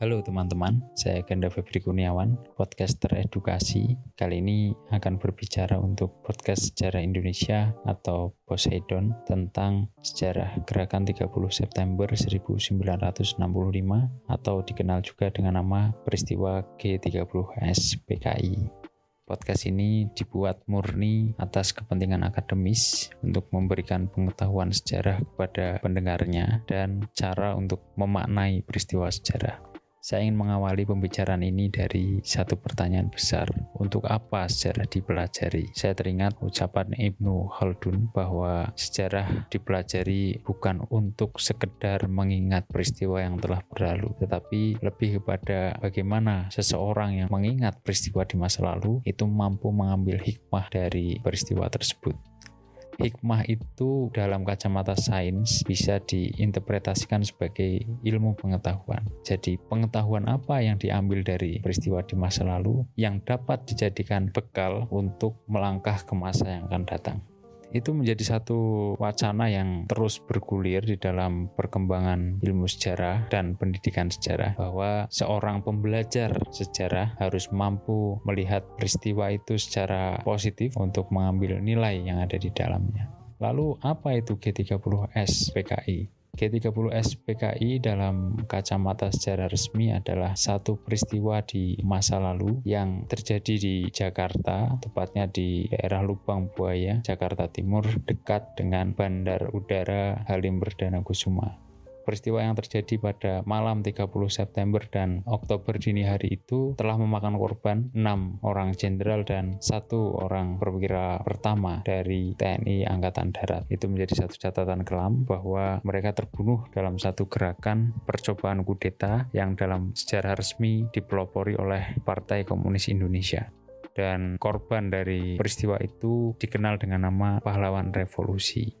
Halo teman-teman, saya Ganda Febri Kurniawan, podcaster edukasi. Kali ini akan berbicara untuk podcast sejarah Indonesia atau Poseidon tentang sejarah gerakan 30 September 1965 atau dikenal juga dengan nama peristiwa G30S PKI. Podcast ini dibuat murni atas kepentingan akademis untuk memberikan pengetahuan sejarah kepada pendengarnya dan cara untuk memaknai peristiwa sejarah. Saya ingin mengawali pembicaraan ini dari satu pertanyaan besar. Untuk apa sejarah dipelajari? Saya teringat ucapan Ibnu Khaldun bahwa sejarah dipelajari bukan untuk sekedar mengingat peristiwa yang telah berlalu, tetapi lebih kepada bagaimana seseorang yang mengingat peristiwa di masa lalu itu mampu mengambil hikmah dari peristiwa tersebut hikmah itu dalam kacamata sains bisa diinterpretasikan sebagai ilmu pengetahuan. Jadi pengetahuan apa yang diambil dari peristiwa di masa lalu yang dapat dijadikan bekal untuk melangkah ke masa yang akan datang itu menjadi satu wacana yang terus bergulir di dalam perkembangan ilmu sejarah dan pendidikan sejarah bahwa seorang pembelajar sejarah harus mampu melihat peristiwa itu secara positif untuk mengambil nilai yang ada di dalamnya. Lalu apa itu G30S PKI? G30S PKI dalam kacamata sejarah resmi adalah satu peristiwa di masa lalu yang terjadi di Jakarta, tepatnya di daerah Lubang Buaya, Jakarta Timur, dekat dengan Bandar Udara Halim Perdana Kusuma. Peristiwa yang terjadi pada malam 30 September dan Oktober dini hari itu telah memakan korban 6 orang jenderal dan satu orang perwira pertama dari TNI Angkatan Darat. Itu menjadi satu catatan kelam bahwa mereka terbunuh dalam satu gerakan percobaan kudeta yang dalam sejarah resmi dipelopori oleh Partai Komunis Indonesia dan korban dari peristiwa itu dikenal dengan nama pahlawan revolusi.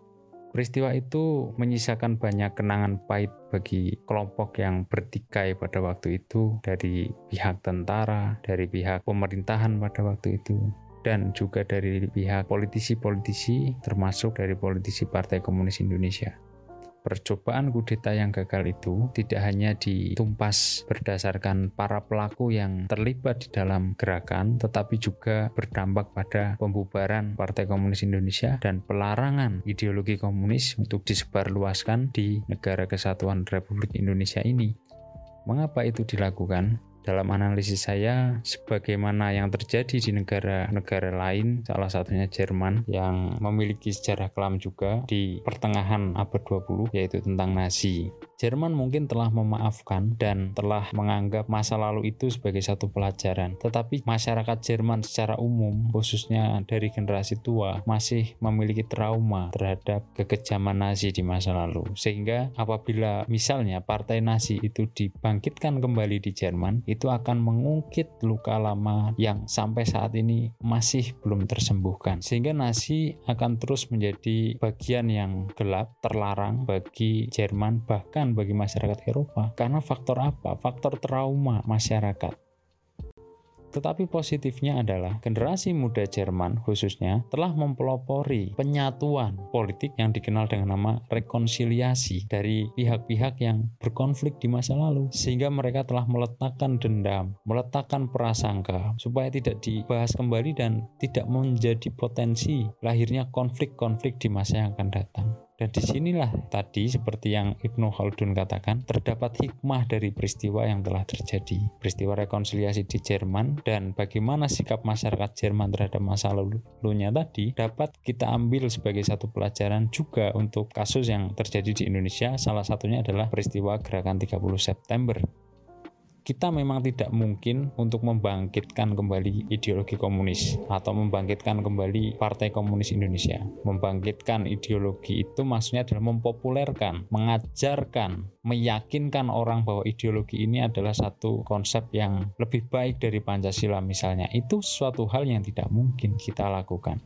Peristiwa itu menyisakan banyak kenangan pahit bagi kelompok yang bertikai pada waktu itu dari pihak tentara, dari pihak pemerintahan pada waktu itu, dan juga dari pihak politisi-politisi termasuk dari politisi Partai Komunis Indonesia percobaan kudeta yang gagal itu tidak hanya ditumpas berdasarkan para pelaku yang terlibat di dalam gerakan, tetapi juga berdampak pada pembubaran Partai Komunis Indonesia dan pelarangan ideologi komunis untuk disebarluaskan di negara kesatuan Republik Indonesia ini. Mengapa itu dilakukan? Dalam analisis saya sebagaimana yang terjadi di negara-negara lain salah satunya Jerman yang memiliki sejarah kelam juga di pertengahan abad 20 yaitu tentang Nazi Jerman mungkin telah memaafkan dan telah menganggap masa lalu itu sebagai satu pelajaran. Tetapi masyarakat Jerman secara umum, khususnya dari generasi tua, masih memiliki trauma terhadap kekejaman Nazi di masa lalu. Sehingga apabila misalnya partai Nazi itu dibangkitkan kembali di Jerman, itu akan mengungkit luka lama yang sampai saat ini masih belum tersembuhkan. Sehingga Nazi akan terus menjadi bagian yang gelap, terlarang bagi Jerman bahkan bagi masyarakat Eropa karena faktor apa? Faktor trauma masyarakat. Tetapi positifnya adalah generasi muda Jerman khususnya telah mempelopori penyatuan politik yang dikenal dengan nama rekonsiliasi dari pihak-pihak yang berkonflik di masa lalu sehingga mereka telah meletakkan dendam, meletakkan prasangka supaya tidak dibahas kembali dan tidak menjadi potensi lahirnya konflik-konflik di masa yang akan datang. Dan di sinilah tadi seperti yang Ibnu Khaldun katakan terdapat hikmah dari peristiwa yang telah terjadi. Peristiwa rekonsiliasi di Jerman dan bagaimana sikap masyarakat Jerman terhadap masa lalunya tadi dapat kita ambil sebagai satu pelajaran juga untuk kasus yang terjadi di Indonesia. Salah satunya adalah peristiwa gerakan 30 September kita memang tidak mungkin untuk membangkitkan kembali ideologi komunis atau membangkitkan kembali Partai Komunis Indonesia. Membangkitkan ideologi itu maksudnya adalah mempopulerkan, mengajarkan, meyakinkan orang bahwa ideologi ini adalah satu konsep yang lebih baik dari Pancasila misalnya. Itu suatu hal yang tidak mungkin kita lakukan.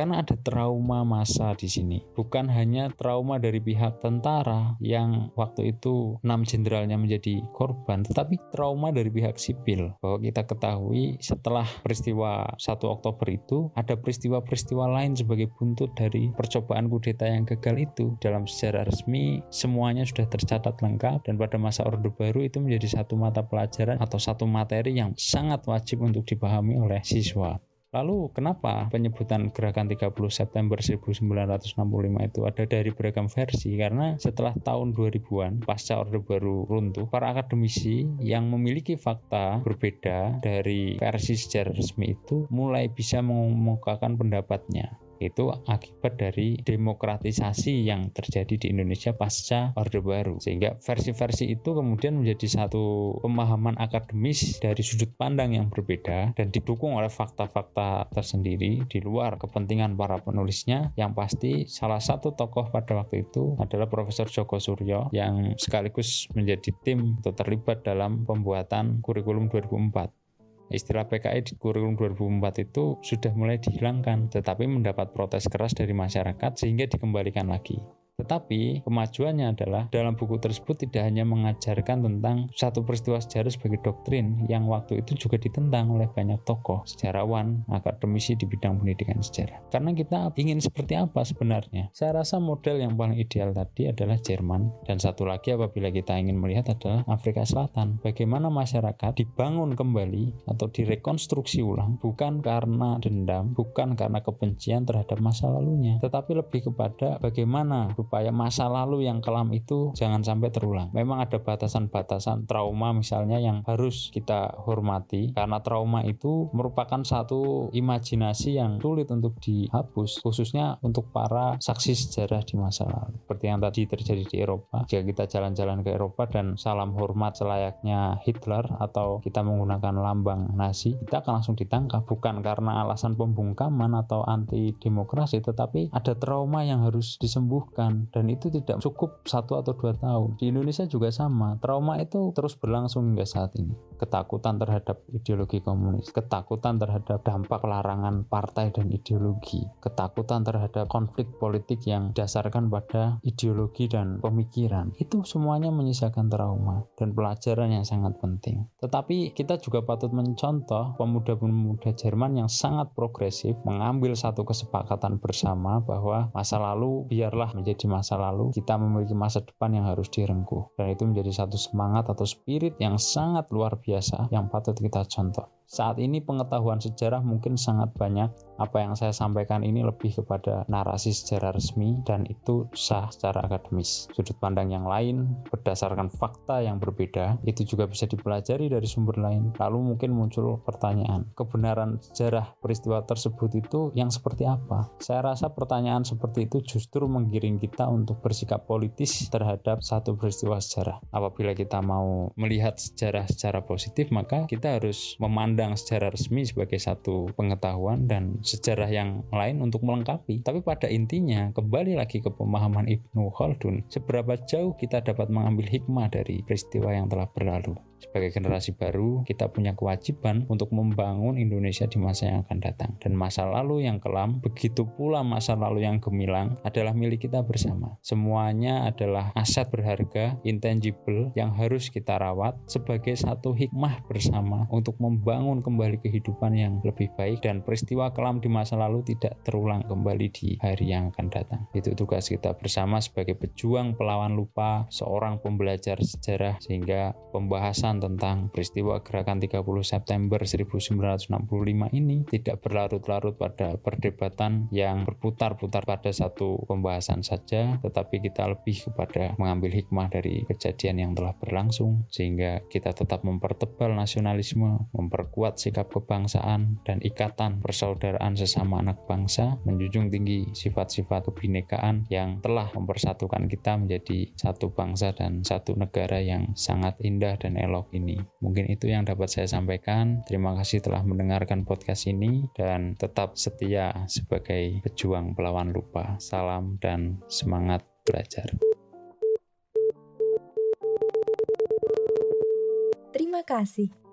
Karena ada trauma masa di sini. Bukan hanya trauma dari pihak tentara yang waktu itu enam jenderalnya menjadi korban, tetapi trauma dari pihak sipil. Bahwa kita ketahui setelah peristiwa 1 Oktober itu, ada peristiwa-peristiwa lain sebagai buntut dari percobaan kudeta yang gagal itu. Dalam sejarah resmi, semuanya sudah tercatat lengkap dan pada masa Orde Baru itu menjadi satu mata pelajaran atau satu materi yang sangat wajib untuk dipahami oleh siswa. Lalu kenapa penyebutan gerakan 30 September 1965 itu ada dari beragam versi? Karena setelah tahun 2000-an pasca Orde Baru runtuh, para akademisi yang memiliki fakta berbeda dari versi sejarah resmi itu mulai bisa mengemukakan pendapatnya itu akibat dari demokratisasi yang terjadi di Indonesia pasca Orde Baru. Sehingga versi-versi itu kemudian menjadi satu pemahaman akademis dari sudut pandang yang berbeda dan didukung oleh fakta-fakta tersendiri di luar kepentingan para penulisnya. Yang pasti salah satu tokoh pada waktu itu adalah Profesor Joko Suryo yang sekaligus menjadi tim atau terlibat dalam pembuatan kurikulum 2004 Istilah PKI di kurikulum 2004 itu sudah mulai dihilangkan, tetapi mendapat protes keras dari masyarakat sehingga dikembalikan lagi. Tetapi kemajuannya adalah dalam buku tersebut tidak hanya mengajarkan tentang satu peristiwa sejarah sebagai doktrin yang waktu itu juga ditentang oleh banyak tokoh, sejarawan, akademisi di bidang pendidikan sejarah. Karena kita ingin seperti apa sebenarnya? Saya rasa model yang paling ideal tadi adalah Jerman dan satu lagi apabila kita ingin melihat adalah Afrika Selatan. Bagaimana masyarakat dibangun kembali atau direkonstruksi ulang bukan karena dendam, bukan karena kebencian terhadap masa lalunya, tetapi lebih kepada bagaimana supaya masa lalu yang kelam itu jangan sampai terulang. Memang ada batasan-batasan trauma misalnya yang harus kita hormati karena trauma itu merupakan satu imajinasi yang sulit untuk dihapus khususnya untuk para saksi sejarah di masa lalu. Seperti yang tadi terjadi di Eropa. Jika kita jalan-jalan ke Eropa dan salam hormat selayaknya Hitler atau kita menggunakan lambang Nazi, kita akan langsung ditangkap bukan karena alasan pembungkaman atau anti demokrasi tetapi ada trauma yang harus disembuhkan dan itu tidak cukup satu atau dua tahun. Di Indonesia juga sama. Trauma itu terus berlangsung hingga saat ini. Ketakutan terhadap ideologi komunis, ketakutan terhadap dampak larangan partai dan ideologi, ketakutan terhadap konflik politik yang dasarkan pada ideologi dan pemikiran. Itu semuanya menyisakan trauma dan pelajaran yang sangat penting. Tetapi kita juga patut mencontoh pemuda-pemuda Jerman yang sangat progresif mengambil satu kesepakatan bersama bahwa masa lalu biarlah menjadi masa lalu, kita memiliki masa depan yang harus direngkuh. Dan itu menjadi satu semangat atau spirit yang sangat luar biasa yang patut kita contoh. Saat ini pengetahuan sejarah mungkin sangat banyak. Apa yang saya sampaikan ini lebih kepada narasi sejarah resmi dan itu sah secara akademis. Sudut pandang yang lain berdasarkan fakta yang berbeda itu juga bisa dipelajari dari sumber lain. Lalu mungkin muncul pertanyaan, kebenaran sejarah peristiwa tersebut itu yang seperti apa? Saya rasa pertanyaan seperti itu justru menggiring kita untuk bersikap politis terhadap satu peristiwa sejarah. Apabila kita mau melihat sejarah secara positif, maka kita harus memandang secara resmi sebagai satu pengetahuan dan sejarah yang lain untuk melengkapi. Tapi pada intinya kembali lagi ke pemahaman Ibnu Khaldun, seberapa jauh kita dapat mengambil hikmah dari peristiwa yang telah berlalu. Sebagai generasi baru, kita punya kewajiban untuk membangun Indonesia di masa yang akan datang. Dan masa lalu yang kelam, begitu pula masa lalu yang gemilang adalah milik kita bersama. Semuanya adalah aset berharga, intangible yang harus kita rawat sebagai satu hikmah bersama untuk membangun kembali kehidupan yang lebih baik dan peristiwa kelam di masa lalu tidak terulang kembali di hari yang akan datang. Itu tugas kita bersama sebagai pejuang pelawan lupa, seorang pembelajar sejarah sehingga pembahasan tentang peristiwa gerakan 30 September 1965 ini tidak berlarut-larut pada perdebatan yang berputar-putar pada satu pembahasan saja, tetapi kita lebih kepada mengambil hikmah dari kejadian yang telah berlangsung sehingga kita tetap mempertebal nasionalisme, memperkuat sikap kebangsaan dan ikatan persaudaraan persaudaraan sesama anak bangsa, menjunjung tinggi sifat-sifat kebinekaan yang telah mempersatukan kita menjadi satu bangsa dan satu negara yang sangat indah dan elok ini. Mungkin itu yang dapat saya sampaikan. Terima kasih telah mendengarkan podcast ini dan tetap setia sebagai pejuang pelawan lupa. Salam dan semangat belajar. Terima kasih.